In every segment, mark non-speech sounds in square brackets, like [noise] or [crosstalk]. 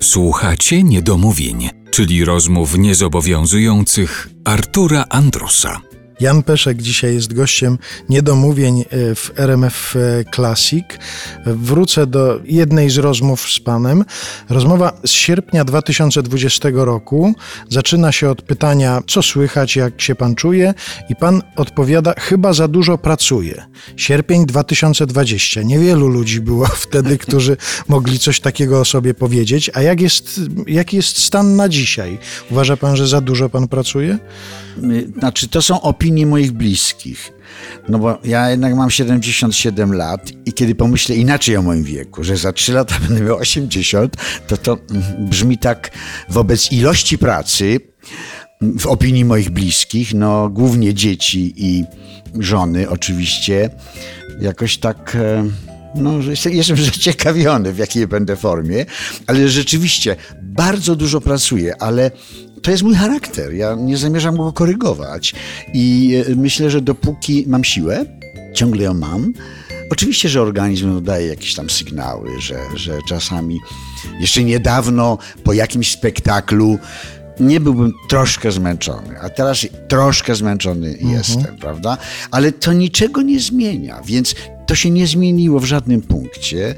Słuchacie niedomówień, czyli rozmów niezobowiązujących Artura Andrusa. Jan Peszek dzisiaj jest gościem niedomówień e, w RMF Classic. Wrócę do jednej z rozmów z panem. Rozmowa z sierpnia 2020 roku zaczyna się od pytania, co słychać, jak się pan czuje, i pan odpowiada, chyba za dużo pracuje. Sierpień 2020. Niewielu ludzi było [laughs] wtedy, którzy mogli coś takiego o sobie powiedzieć. A jak jest, jaki jest stan na dzisiaj? Uważa pan, że za dużo pan pracuje? Znaczy, to są opinie moich bliskich. No bo ja jednak mam 77 lat i kiedy pomyślę inaczej o moim wieku, że za 3 lata [laughs] będę miał 80, to to brzmi tak wobec ilości pracy w opinii moich bliskich, no głównie dzieci i żony oczywiście, jakoś tak no, jestem [laughs] zaciekawiony, w jakiej będę formie, ale rzeczywiście bardzo dużo pracuję, ale to jest mój charakter. Ja nie zamierzam go korygować. I e, myślę, że dopóki mam siłę, ciągle ją mam, Oczywiście, że organizm daje jakieś tam sygnały, że, że czasami jeszcze niedawno po jakimś spektaklu nie byłbym troszkę zmęczony, a teraz troszkę zmęczony mhm. jestem, prawda? Ale to niczego nie zmienia, więc to się nie zmieniło w żadnym punkcie.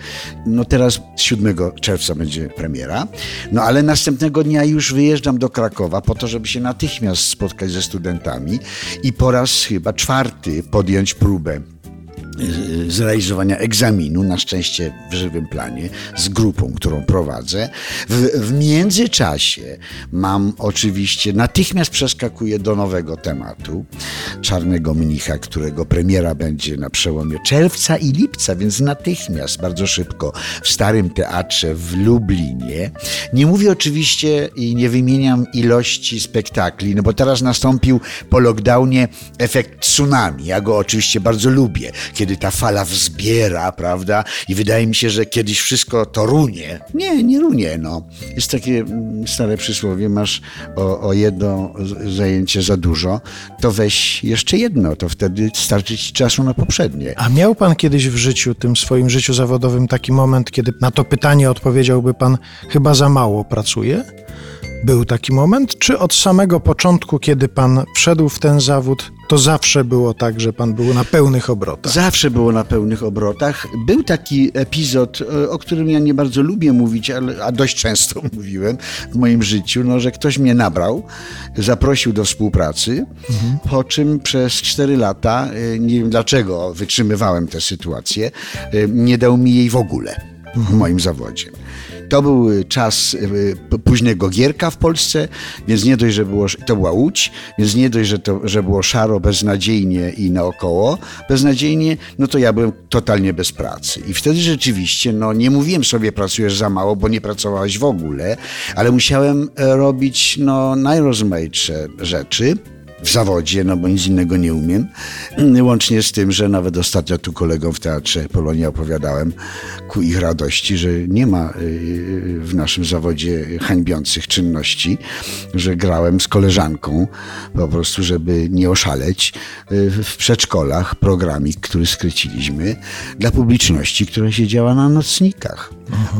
No teraz 7 czerwca będzie premiera, no ale następnego dnia już wyjeżdżam do Krakowa po to, żeby się natychmiast spotkać ze studentami i po raz chyba czwarty podjąć próbę zrealizowania egzaminu, na szczęście w żywym planie, z grupą, którą prowadzę. W, w międzyczasie mam oczywiście, natychmiast przeskakuję do nowego tematu, Czarnego Mnicha, którego premiera będzie na przełomie czerwca i lipca, więc natychmiast, bardzo szybko, w Starym Teatrze w Lublinie. Nie mówię oczywiście i nie wymieniam ilości spektakli, no bo teraz nastąpił po lockdownie efekt tsunami. Ja go oczywiście bardzo lubię, kiedy kiedy ta fala wzbiera, prawda? I wydaje mi się, że kiedyś wszystko to runie. Nie, nie runie, no. Jest takie mm, stare przysłowie, masz o, o jedno zajęcie za dużo, to weź jeszcze jedno, to wtedy starczy ci czasu na poprzednie. A miał pan kiedyś w życiu, tym swoim życiu zawodowym, taki moment, kiedy na to pytanie odpowiedziałby pan, chyba za mało pracuje? Był taki moment, czy od samego początku, kiedy pan wszedł w ten zawód, to zawsze było tak, że pan był na pełnych obrotach? Zawsze było na pełnych obrotach. Był taki epizod, e, o którym ja nie bardzo lubię mówić, ale, a dość często [laughs] mówiłem w moim życiu, no, że ktoś mnie nabrał, zaprosił do współpracy, mhm. po czym przez cztery lata, e, nie wiem dlaczego wytrzymywałem tę sytuację, e, nie dał mi jej w ogóle w moim zawodzie. To był czas y, późnego Gierka w Polsce, więc nie dość, że było, to była Łódź, więc nie dość, że, to, że było szaro, beznadziejnie i naokoło beznadziejnie, no to ja byłem totalnie bez pracy. I wtedy rzeczywiście, no nie mówiłem sobie pracujesz za mało, bo nie pracowałeś w ogóle, ale musiałem e, robić no najrozmaitsze rzeczy w zawodzie, no bo nic innego nie umiem. Łącznie z tym, że nawet ostatnio tu kolegom w Teatrze Polonia opowiadałem ku ich radości, że nie ma y, w naszym zawodzie hańbiących czynności, że grałem z koleżanką po prostu, żeby nie oszaleć y, w przedszkolach programik, który skryciliśmy dla publiczności, która siedziała na nocnikach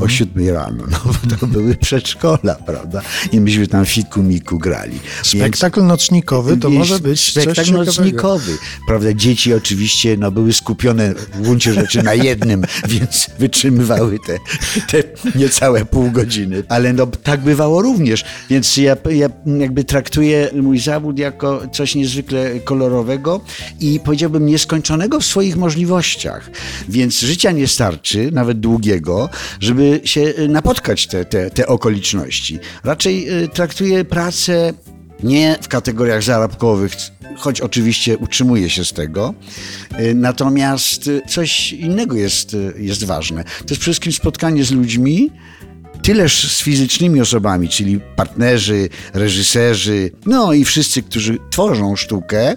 o siódmej rano, [laughs] no bo to były przedszkola, prawda? I myśmy tam fiku miku grali. Spektakl Więc, nocnikowy to może być spektakl nocnikowy, prawda? Dzieci oczywiście no, były skupione w gruncie rzeczy na jednym, [laughs] więc wytrzymywały te, te niecałe pół godziny. Ale no, tak bywało również, więc ja, ja jakby traktuję mój zawód jako coś niezwykle kolorowego i powiedziałbym nieskończonego w swoich możliwościach. Więc życia nie starczy, nawet długiego, żeby się y, napotkać te, te, te okoliczności. Raczej y, traktuję pracę nie w kategoriach zarobkowych, choć oczywiście utrzymuje się z tego. Y, natomiast coś innego jest, jest ważne. To jest przede wszystkim spotkanie z ludźmi, tyleż z fizycznymi osobami, czyli partnerzy, reżyserzy, no i wszyscy, którzy tworzą sztukę,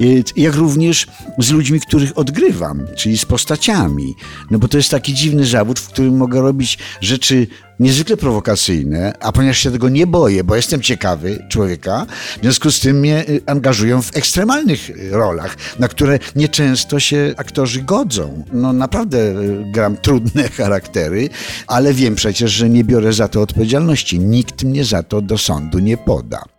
y, jak również z ludźmi, których odgrywam, czyli z postaciami. No bo to jest taki dziwny zawód, w którym mogę robić rzeczy niezwykle prowokacyjne, a ponieważ się tego nie boję, bo jestem ciekawy człowieka, w związku z tym mnie y, angażują w ekstremalnych y, rolach, na które nieczęsto się aktorzy godzą. No naprawdę y, gram trudne [laughs] charaktery, ale wiem przecież, że nie biorę za to odpowiedzialności. Nikt mnie za to do sądu nie poda.